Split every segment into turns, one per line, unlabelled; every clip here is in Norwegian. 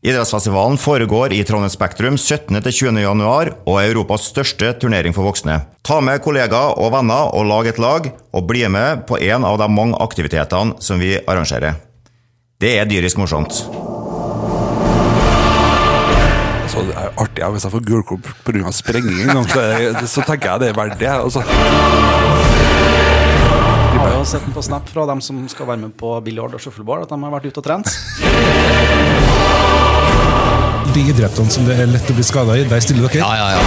Idrettsfestivalen foregår i Trondheim Spektrum 17.-20. januar og er Europas største turnering for voksne. Ta med kollegaer og venner og lag et lag, og bli med på en av de mange aktivitetene som vi arrangerer. Det er dyrisk morsomt.
Så det er jo artig hvis jeg får gulkort pga. sprenging en gang, så, så tenker jeg det er verdt det. Altså.
Jeg har jo sett den på Snap fra dem som skal være med på billiard og shuffleboard, at de har vært ute og trent.
De idrettene som det er lett å bli skada i, der stiller dere?
Ja, ja, ja.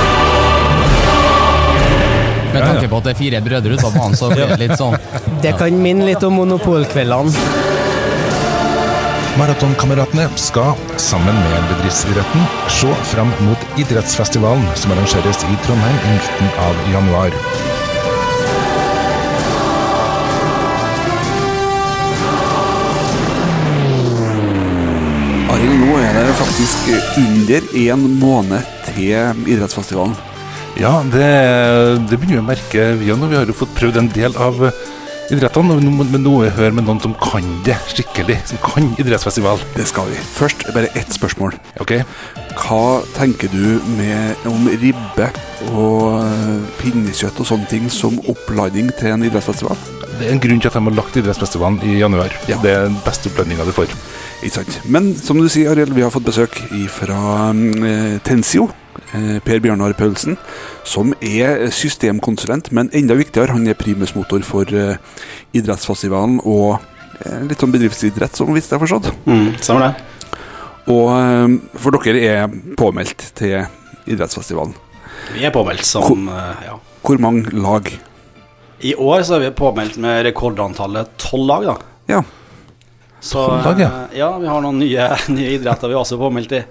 Med
Ja, ja.
tanke på at det er fire brødre ute banen, så blir det litt sånn
Det kan minne litt om monopolkveldene.
Maratonkameratene skal, sammen med bedriftsidretten, se fram mot idrettsfestivalen som arrangeres i Trondheim i midten av januar.
Arild, nå er det faktisk under én måned til idrettsfestivalen.
Ja, det, det begynner vi å merke vi òg. Vi har jo fått prøvd en del av idrettene, nå- men nå hører med noen som kan det skikkelig. Som kan idrettsfestival.
Det skal vi. Først bare ett spørsmål.
Ok?
Hva tenker du med, om ribbe og eh, pinnekjøtt og sånne ting som oppladning til en idrettsfestival?
Det er en grunn til at de har lagt idrettsfestivalen i januar.
Ja.
Det er den beste oppladninga du får.
Ikke sant. Men som du sier, Arild, vi har fått besøk fra eh, Tensio. eh, Per Bjørnar Paulsen, som er systemkonsulent, men enda viktigere, han er primusmotor for eh, idrettsfestivalen og eh, litt sånn bedriftsidrett, som hvis jeg har forstått.
Mm, samme det.
Og eh, for dere er påmeldt til idrettsfestivalen.
Vi er påmeldt som eh, ja.
Hvor mange lag?
I år så er vi påmeldt med rekordantallet tolv lag, da.
Ja.
Så,
12 ja.
eh, ja, vi har noen nye, nye idretter vi er også påmeldt i.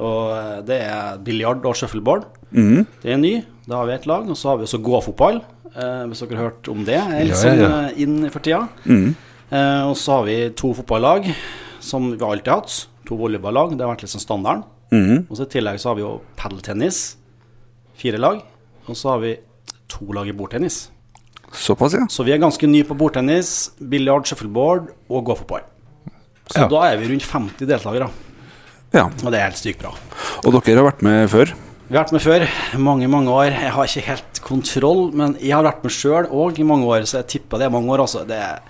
Og eh, det er biljard og shuffleboard.
Mm.
Det er ny. Da har vi ett lag. Og så har vi også gåfotball, eh, hvis dere har hørt om det. Er litt
Ja, ja, ja.
sånn inn for tida.
Mm.
Eh, og så har vi to fotballag, som vi alltid har hatt. To volleyballag. Det har vært litt sånn standarden.
Mm.
Og så I tillegg så har vi jo padeltennis. Fire lag. Og så har vi to lag i bordtennis.
Såpass, ja.
Så vi er ganske nye på bordtennis, biljard, shuffleboard og gåfotball. Så
Ja.
da er vi rundt 50 deltakere,
ja.
og det er helt sykt bra.
Og dere har vært med før?
Vi har vært med før, mange, mange år. Jeg har ikke helt kontroll, men jeg har vært med sjøl òg i mange år, så jeg tipper det er mange år, altså. Det er,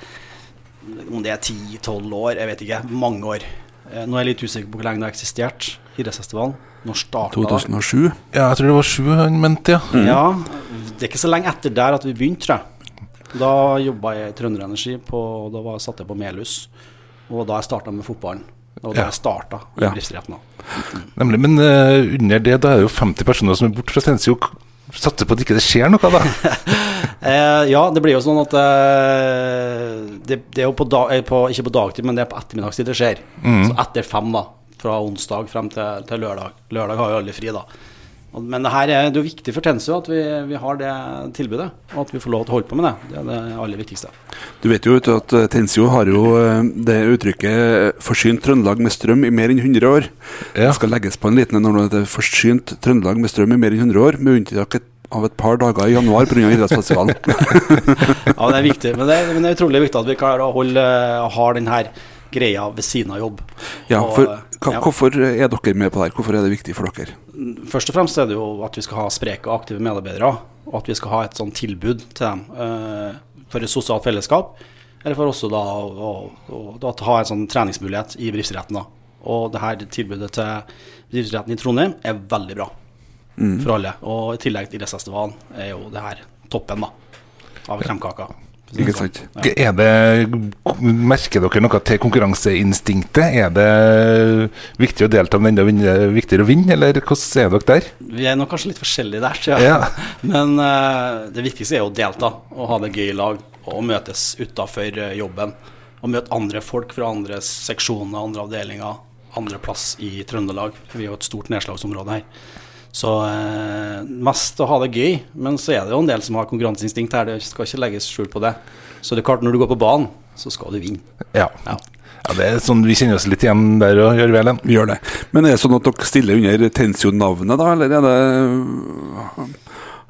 om det er 10-12 år, jeg vet ikke. Mange år. Eh, Nå er jeg litt usikker på hvor lenge det har eksistert, idrettsfestivalen. Når starta
2007?
Ja, jeg tror det var sju han mente, ja.
Ja, det er ikke så lenge etter der at vi begynte, tror jeg. Da jobba jeg i Trønder Energi, på, da var, satt jeg på Melhus. Og da jeg starta med fotballen. Og da
Ja.
jeg starta i
Ja.
bedriftsretten.
Nemlig. Men uh, under det, da er det jo 50 personer som er borte fra Stensio. Satser på at ikke det skjer noe, da.
Eh, ja, det blir jo sånn at eh, det, det er jo på, da, eh, på Ikke på dagtid, men det er på ettermiddagstid det skjer. Så etter fem, da. Fra onsdag frem til, til lørdag. Lørdag har jo alle fri, da. Og- Men det her er det er viktig for Tensio at vi, vi har det tilbudet, og at vi får lov til å holde på med det. Det er det aller viktigste.
Du vet jo at eh, Tensio har jo eh, det uttrykket eh, 'forsynt Trøndelag med strøm i mer enn 100 år'.
Ja.
Det skal legges på en liten en når det er 'forsynt Trøndelag med strøm i mer enn 100 år', med unntak et- av et par dager i januar pga. idrettsfestivalen.
Ja, det er viktig. Men det er, men det er utrolig viktig at vi klarer å holde ha den her greia ved siden av jobb.
Ja,
Og,
for hva,
ja.
Hvorfor er dere med på det? Hvorfor er det viktig for dere?
Først og fremst er det jo at vi skal ha spreke og aktive medarbeidere, og at vi skal ha et sånt tilbud til dem eh, for et sosialt fellesskap. Eller for også da å, å, å, ha en sånn treningsmulighet i bedriftsretten. da. Og det her tilbudet til bedriftsretten i Trondheim er veldig bra for alle. Og i tillegg til idrettsfestivalen er jo det her toppen da, av kremkaka.
Ikke sant?
Er det, merker dere noe til konkurranseinstinktet? Er det viktig å delta, men enda viktigere å vinne, eller hvordan er dere der?
Vi er nok kanskje litt forskjellige der, tror jeg.
Ja.
Men uh, det viktigste er jo å delta og ha det gøy i lag og møtes utafor jobben. Og møte andre folk fra andre seksjoner, andre avdelinger, andre plass i Trøndelag. Vi er jo et stort nedslagsområde her. Så eh, mest å ha det gøy, men så er det jo en del som har konkurranseinstinkt her. Det skal ikke legges skjul på det. Så det er klart, når du går på banen, så skal du vinne.
Ja.
Ja.
ja det er sånn, Vi kjenner oss litt igjen der og gjør vel.
Vi gjør det. Men er det sånn at dere stiller under Tensio-navnet, da, eller er det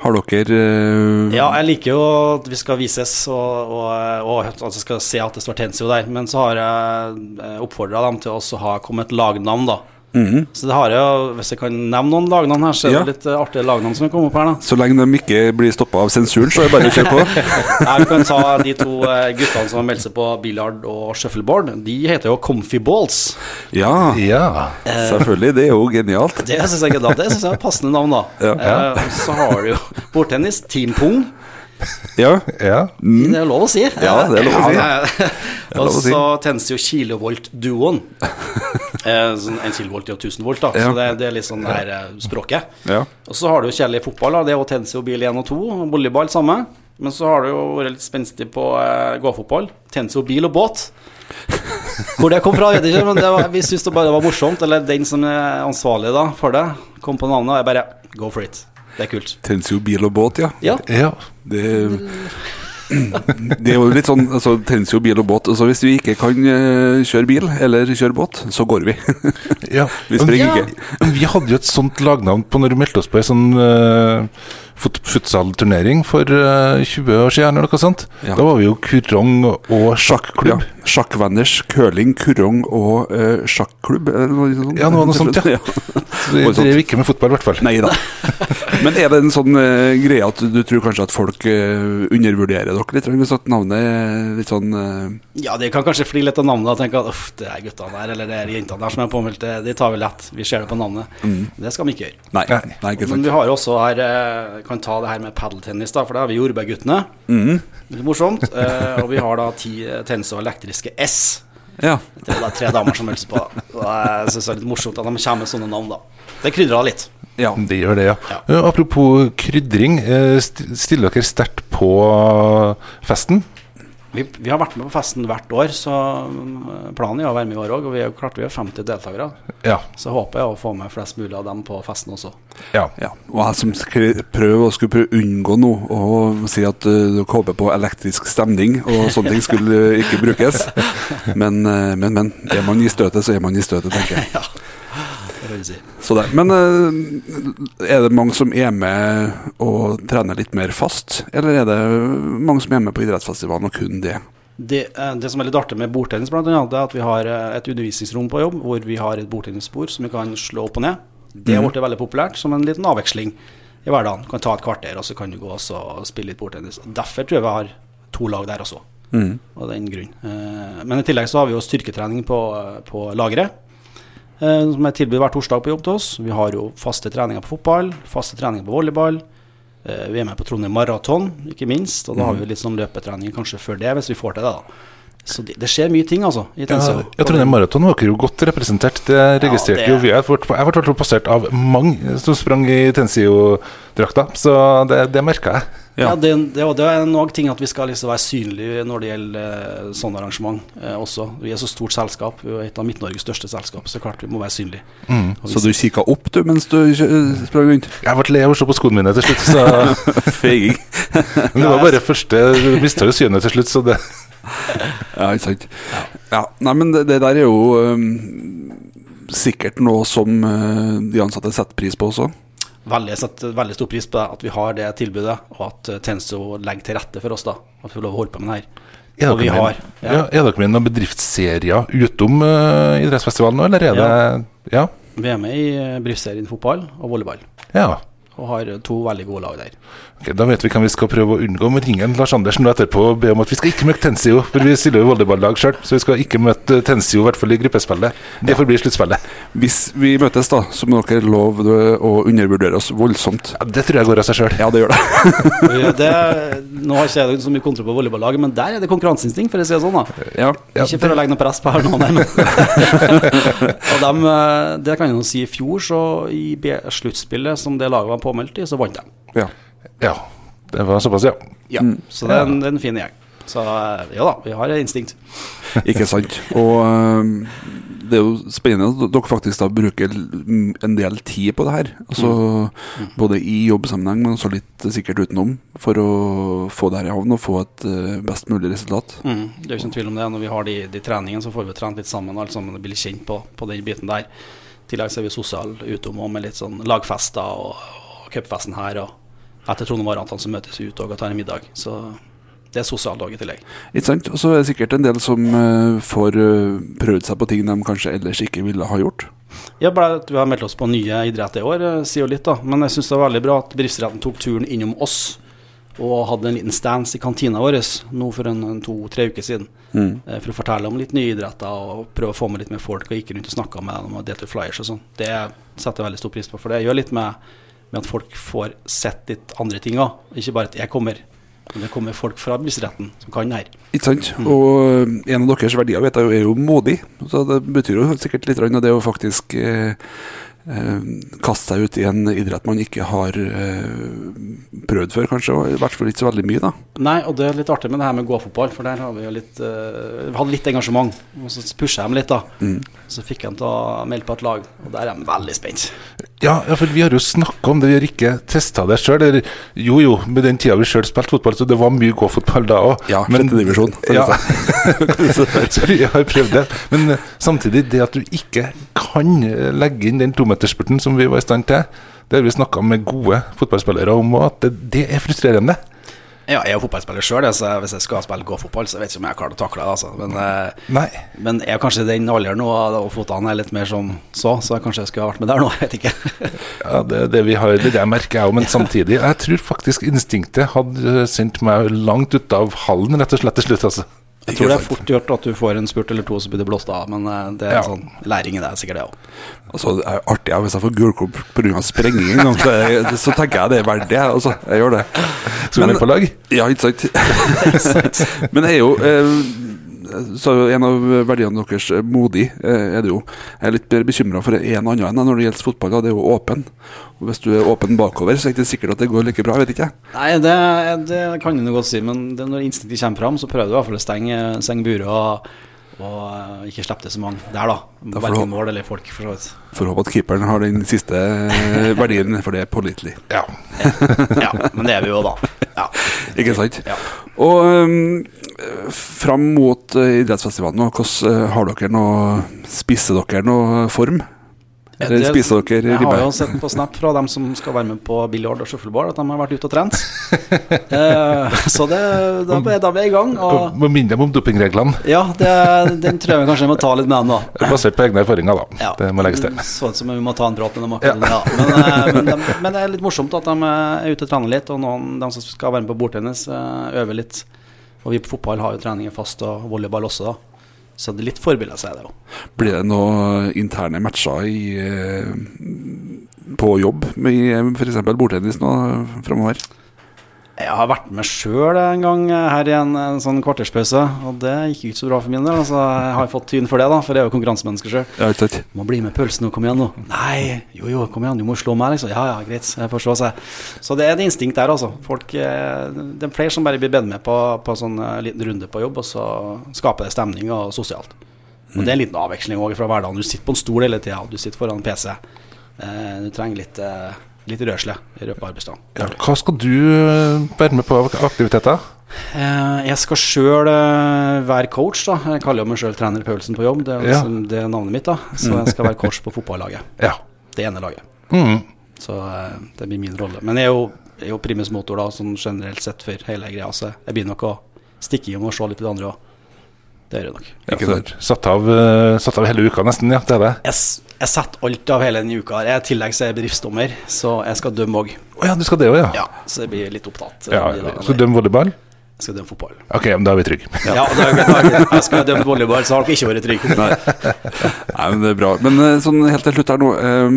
Har dere uh...
Ja, jeg liker jo at vi skal vises og, og, og altså skal se at det står Tensio der. Men så har jeg oppfordra dem til også å ha kommet lagnavn, da. Så det har jeg, hvis jeg kan nevne noen lagnavn her, så er det
Ja.
litt eh, artige lagnavn som er kommet opp her. da
Så lenge de ikke blir stoppa av sensuren, så er det bare å kjøre på.
Nei, Vi kan ta de to eh, guttene som har meldt seg på billard og shuffleboard. De heter jo Comfy Balls.
Ja,
Ja.
selvfølgelig. Det er jo genialt.
Det syns jeg, jeg er passende navn, da.
Ja.
Eh, så har du jo bordtennis, Team Pung.
Ja,
ja.
Det er lov å si.
Ja, det er lov å si.
Ja,
er lov
Og
å si.
så tennes jo kilovolt-duoen. Eh, sånn en kilovolt til 1000 volt, da.
Ja.
Så det, det er litt sånn det her eh, språket.
Ja.
Og så har du jo kjedelig fotball, da. Det er jo Tensio bil 1 og 2. og Volleyball samme. Men så har du jo vært litt spenstig på eh, gåfotball. Tensio bil og båt. Hvor det kom fra, vet jeg ikke, men det var, vi syntes det bare var morsomt. Eller den som er ansvarlig da for det, kom på navnet, og jeg bare Go for it. Det er kult.
Tensio bil og båt, ja.
Ja.
ja.
Det, det er jo litt sånn altså, Tensio bil og båt. Altså, hvis vi ikke kan eh, kjøre bil eller kjøre båt, så går vi.
ja.
Vi springer
Ja.
ikke.
Vi hadde jo et sånt lagnavn på når vi meldte oss på ei sånn uh, fut futsalturnering for eh, 20 år siden, eller noe sånt.
Ja.
Da var vi jo kurong og sjakklubb.
Ja. Sjakkvenners curling, kurong og uh, sjakklubb, Ja, noe
noe sånt, ja. ja. vi driver ikke med fotball, i hvert fall.
Nei da. Men er det en sånn uh, greie at du tror kanskje at folk uh, undervurderer dere litt? Hvis at navnet er litt sånn eh,
Ja, de kan kanskje fly litt av navnet og tenke at uff, det er guttene der, eller det er jentene der som er påmeldt, det, de tar vi lett. Vi ser det på navnet. Det skal vi ikke gjøre.
Nei,
Nei.
ikke sant.
Men vi har også her eh, Kan ta det her med padeltennis, da, for det har vi Jordbærguttene. Litt morsomt. Eh, og vi har da ti eh, tennis og elektriske S.
Ja.
Det er da tre damer som melder seg på. Og jeg syns det er litt morsomt at de kommer med sånne navn, da. Det krydrer litt.
ja.
Det gjør det, ja.
Ja.
Eh, Apropos krydring. eh, Stiller dere sterkt på festen?
Vi, vi har vært med på festen hvert år, så mm, planen er å være med i år òg. Og vi er klart vi er 50 deltakere.
Ja.
Så håper jeg å få med flest mulig av dem på festen også.
ja.
Ja, og jeg som prøver å skulle prøve å unngå noe og si at uh, dere håper på elektrisk stemning, og sånne ting skulle ikke brukes. Men, uh, men, men. Er man i støtet, så er man i støtet, tenker jeg.
Det vil jeg si.
Men uh, er det mange som er med og trener litt mer fast, eller er det mange som er med på idrettsfestivalen og kun det?
Det, eh, det som er litt artig med bordtennis, blant annet, er at vi har eh, et undervisningsrom på jobb hvor vi har et bordtennisbord som vi kan slå opp og ned. Det har blitt veldig populært som en liten avveksling i hverdagen. Du kan ta et kvarter, og så kan du gå og spille litt bordtennis. Derfor tror jeg vi har to lag der også, av den grunn. Eh, Men i tillegg så har vi jo styrketrening på, på lageret. Eh, Som er tilbudt hver torsdag på jobb til oss. Vi har jo faste treninger på fotball, faste treninger på volleyball. Eh, Vi er med på Trondheim Maraton, ikke minst. Og da har vi litt sånn løpetrening kanskje før det, hvis vi får til det. da Så det, det skjer mye ting, altså. I
Ja, jeg tror den Maraton var ikke jo godt representert. Det registrerte
det-
jo vi. Jeg ble jeg passert av mange som sprang i Tensio-drakta, så det, det merka jeg.
Ja, det, det, det er noe ting at vi skal liksom være synlige når det gjelder eh, sånne arrangement eh, også. Vi er så stort selskap, vi er et av Midt-Norges største selskap, så klart vi må være synlige. Mm.
Så du kikka opp du mens du uh, sprang rundt?
Jeg ble lei av å se på skoene mine til slutt, så
Feiging.
Men det var bare første Mista jo synet til slutt, så det
Ja, ikke sant. Ja, nei, men det, det der er jo um, sikkert noe som uh, de ansatte setter pris på også.
veldig, setter veldig stor pris på det, at vi har det tilbudet, og at Tenso legger til rette for oss. da At vi får lov å holde på med det her.
Er dere
har
ja. Er dere med i noen bedriftsserier utom uh, idrettsfestivalen nå, eller er det Ja.
Vi er med i eh, bedriftsserien fotball og volleyball,
ja.
Og har to veldig gode lag der.
Okay, Da vet vi hvem vi skal prøve å unngå. Vi ringer Lars Andersen nå etterpå og be om at vi skal ikke møte Tensio, for vi stiller jo volleyballag sjøl. Så vi skal ikke møte Tensio, i hvert fall i gruppespillet. Det får bli sluttspillet.
Hvis vi møtes, da, så må dere love å undervurdere oss voldsomt.
Ja, det tror jeg går av seg sjøl.
Ja, det gjør det.
Det, nå har ikke jeg så mye kontroll på volleyballaget, men der er det konkurranseinstinkt, for å si det sånn. da
Ja.
Ja,
Ikke for å legge noe press på her nå, nei, men Og dem, eh, det kan jeg jo si i fjor, så i B- sluttspillet som det laget var påmeldt i, så vant de.
ja.
Ja, det var såpass, ja.
Ja, Så det er en, en fin gjeng. Så eh, ja da, vi har instinkt.
Ikke sant. Og det er jo spennende at dere faktisk da bruker en del tid på det her. Altså Både i jobbsammenheng, men også litt sikkert utenom, for å få det her i havn og få et øh, best mulig resultat.
Mm, det er jo ikke noen tvil om det. Når vi har de, de treningene, så får vi trent litt sammen. Alt sammen og blir kjent på, på den biten der. I tillegg så er vi sosiale utom og med litt sånn lagfester og, cupfesten her. Og etter Trondheim Arantan så møtes vi ute og tar en middag. Så det er sosialt òg i tillegg.
Ikke sant? Og så er det sikkert en del som uh, får uh, prøvd seg på ting de kanskje ellers ikke ville ha gjort.
Ja, bare at Vi har meldt oss på nye idretter i år, eh, sier jo litt, da. Men jeg syns det var veldig bra at bedriftsretten tok turen innom oss og hadde en liten stance i kantina vår nå for en, en to-tre uker siden. Mm. For å fortelle om litt nye idretter og prøve å få med litt mer folk. Og gikk rundt og snakka med dem og delte flyers og sånn. Det setter jeg veldig stor pris på, for det gjør litt med, med at folk får sett litt andre ting òg. Ikke bare at jeg kommer, men det kommer folk fra bedriftsretten som kan det her.
Ikke sant? Og eh, en av deres verdier vet jeg er jo modig. Så det betyr jo sikkert litt av det å faktisk eh, eh, kaste seg ut i en idrett man ikke har eh, prøvd før, kanskje. Og i hvert fall ikke så veldig mye, da.
Nei, og det er litt artig med det her med gåfotball, for der har vi jo litt eh, Vi hadde litt engasjement. Og så pusha jeg dem litt, da. Så fikk jeg dem til å melde på et lag, og der er de veldig spent.
Ja, ja, for vi har jo snakka om det, vi har ikke testa det sjøl. Jo jo, med den tida vi sjøl spilte fotball, så det var mye gåfotball da òg.
Ja, sjette divisjon,
Ja, så vi har prøvd det. Men eh, samtidig, det at du ikke kan eh, legge inn den tometerspurten som vi var i stand til, det har vi snakka med gode fotballspillere om, og at det, det er frustrerende.
Ja, jeg er jo fotballspiller sjøl, så hvis jeg skal spille gåfotball, så vet jeg ikke om jeg klarer å takle det. Altså. Men, eh, men jeg er kanskje i den alderen nå, og fotene er litt mer som så, så jeg kanskje jeg skulle vært med der nå. Jeg vet ikke.
Ja, det, det vi har, det, det merker jeg òg, men samtidig Jeg tror faktisk instinktet hadde sendt meg langt ut av hallen, rett og slett til slutt. altså.
Jeg tror det er fort gjort at du får en spurt eller to, så blir det blåst av. Men eh, det er
Ja.
sånn læring i det, sikkert det òg.
Altså, det er artig hvis jeg får gulkort pga. sprenging en gang, så, jeg, så tenker jeg det er verdt det. Altså, jeg gjør det.
Skal vi på lag?
Ja, ikke sant. Men det er jo eh, så er jo En av verdiene deres eh, modig, eh, er det jo. Jeg er litt mer bekymra for en annen enn når det gjelder fotball. Da. Det er jo åpen. Og Hvis du er åpen bakover, så er det ikke sikkert at det går like bra. Vet ikke.
Nei, det, det kan du godt si, men det, når instinktet kommer fram, så prøver du i hvert fall å stenge, stenge buret og, og eh, ikke slippe til så mange der, da. Verken mål eller folk, for så vidt.
Får håpe at keeperen har den siste verdien, for det er pålitelig.
Ja.
Ja, men det er vi jo, da. Ja.
Ikke sant?
Ja.
Og um, fram mot uh, idrettsfestivalen, hvordan uh, har dere noe Spisser dere noe form? Eller spiser dere
Jeg har jo sett på Snap fra dem som skal være med på billiard og shuffleboard, at de har vært ute og trent. Eh, så det, da, er- da er vi i gang. Og
Må minne dem om dopingreglene.
ja, det, den tror jeg vi kanskje må ta litt med dem, da.
Basert på egne erfaringer, da.
Ja.
Det må legges til.
Sånn som vi må ta en prat med dem akkurat ja. ja. Men, eh, men, de, men det er litt morsomt at de eh, er ute og trener litt, og noen de som skal være med på bordtennis, øver litt. Og vi på fotball har jo treninger fast, og volleyball også, da. Så det er litt forbilder, så er det òg.
Blir det noen interne matcher i, eh, på jobb med f.eks. bordtennis nå framover?
Jeg har vært med sjøl en gang her i en, en sånn kvarterspause, og det gikk jo ikke så bra for min del. Altså, jeg har fått tyn for det, da, for jeg er jo konkurransemenneske sjøl.
Ja.
Må bli med pølsen og kom igjen nå. Nei, jo jo, kom igjen, du må slå meg, liksom. Ja ja, greit, jeg får slå seg. Så det er et instinkt der, altså. Folk, eh, det er flere som bare blir bedt med på, på sånn eh, liten runde på jobb, og så skaper det stemning og sosialt. Og det er en liten avveksling også fra hverdagen. Du sitter på en stol hele tida, du sitter foran PC. Eh, du trenger litt, litt rørsle i løpet av arbeidsdagen.
Ja, hva skal du eh, være med på av aktiviteter?
Eh, jeg skal sjøl være coach, da. Jeg kaller jo meg sjøl trener Paulsen på jobb. Det er,
Ja.
liksom, det er navnet mitt, da. Så jeg skal være coach på fotballaget.
Ja.
Det ene laget.
Mm.
Så eh, det blir min rolle. Men jeg er jo, jeg er jo primus motor da, sånn generelt sett for hele greia. Så jeg begynner nok å stikke i og se litt på det andre òg. Det gjør jeg nok.
Ja,
Ikke sant.
satt, av, eh, satt av hele uka nesten, ja. Det er det.
Jeg, s- jeg setter alt av hele denne uka. Jeg er i tillegg så er jeg bedriftsdommer, så jeg skal dømme òg.
Oh, ja, du skal det òg, ja.
Ja, så jeg blir litt opptatt. eh,
ja.
dagene
Så
dømme
døm volleyball?
Jeg skal dømme fotball.
Ok, men da er vi trygge.
Ja, da jeg, da er jeg, jeg skal dømme volleyball, så har dere ikke vært trygge.
Nei, men det er bra. Men eh, sånn helt til slutt her nå. eh,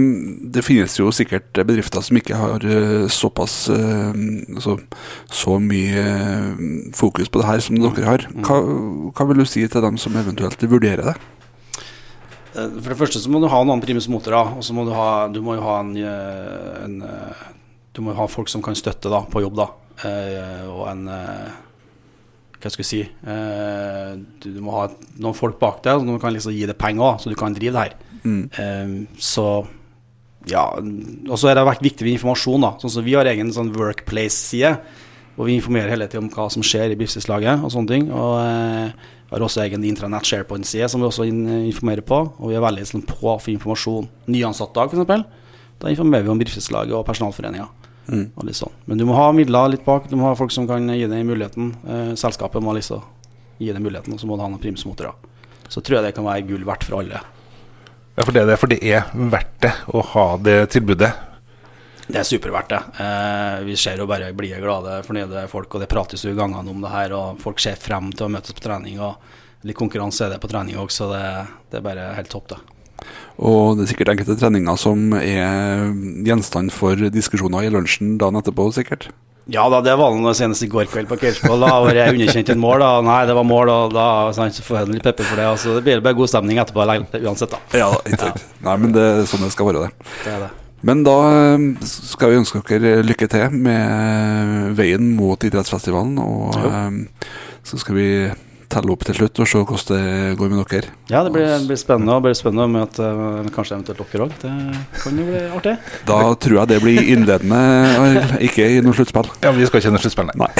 Det finnes jo sikkert bedrifter som ikke har eh, såpass eh, altså, så mye fokus på det her som dere har. Hva, hva vil du si til dem som eventuelt vurderer det?
For det første så må du ha noen primus motorer, og så må du ha Du må ha en, en Du må ha folk som kan støtte da, på jobb, da. Og en Hva skal jeg si eh, du, du må ha noen folk bak deg som kan liksom gi deg penger òg, så du kan drive det her. Eh, så ja, og så er det vært viktig med informasjon. da Sånn som Vi har egen sånn workplace-side, hvor vi informerer hele tiden om hva som skjer i bedriftslaget og sånne ting. Og eh, har også egen intranett SharePoint-side som vi også informerer på. Og vi er veldig sånn, på for informasjon. Nyansattdag, f.eks. Da informerer vi om bedriftslaget og personalforeninga. Og litt sånn. Men du må ha midler litt bak. Du må ha folk som kan gi deg muligheten. Eh, selskapet må liksom gi deg muligheten, og så må du ha noen primsmotorer. Så tror jeg det kan være gull verdt for alle.
Ja, for det er det, for det er verdt det å ha det tilbudet.
Det er superverdt det. Eh, vi ser jo bare blide, glade, fornøyde folk, og det prates jo i gangene om det her, og folk ser frem til å møtes på trening. og Litt konkurranse er det på trening òg, så det, det er bare helt topp, det.
Og det er sikkert enkelte treninger som er gjenstand for diskusjoner i lunsjen dagen etterpå, sikkert.
Ja da, det var noe senest i går kveld på. Da var jeg underkjent et mål. da Nei, det var mål, og da sant, så får jeg litt pepper for det. Altså, det blir bare god stemning etterpå uansett, da.
Ja, ikke sant. Nei, men det er sånn det skal være, det.
Det er det.
Men da eh, skal vi ønske dere lykke til med veien mot idrettsfestivalen. Og jo. så skal vi telle opp til slutt og se hvordan det går med dere.
Ja, det blir, det blir spennende, det blir spennende å møte eh, kanskje eventuelt dere òg. Det kan jo bli artig.
Da tror jeg det blir innledende, ikke i noe sluttspill.
Ja, Vi skal ikke i noe sluttspill, nei.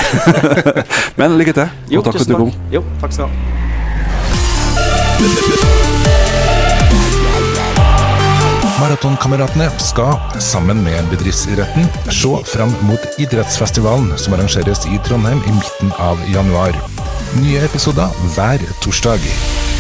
Men lykke til, og takk for at du kom.
Jo, takk skal du ha.
Maratonkameratene skal, sammen med bedriftsidretten, se fram mot idrettsfestivalen som arrangeres i Trondheim i midten av januar. Nye episoder hver torsdag.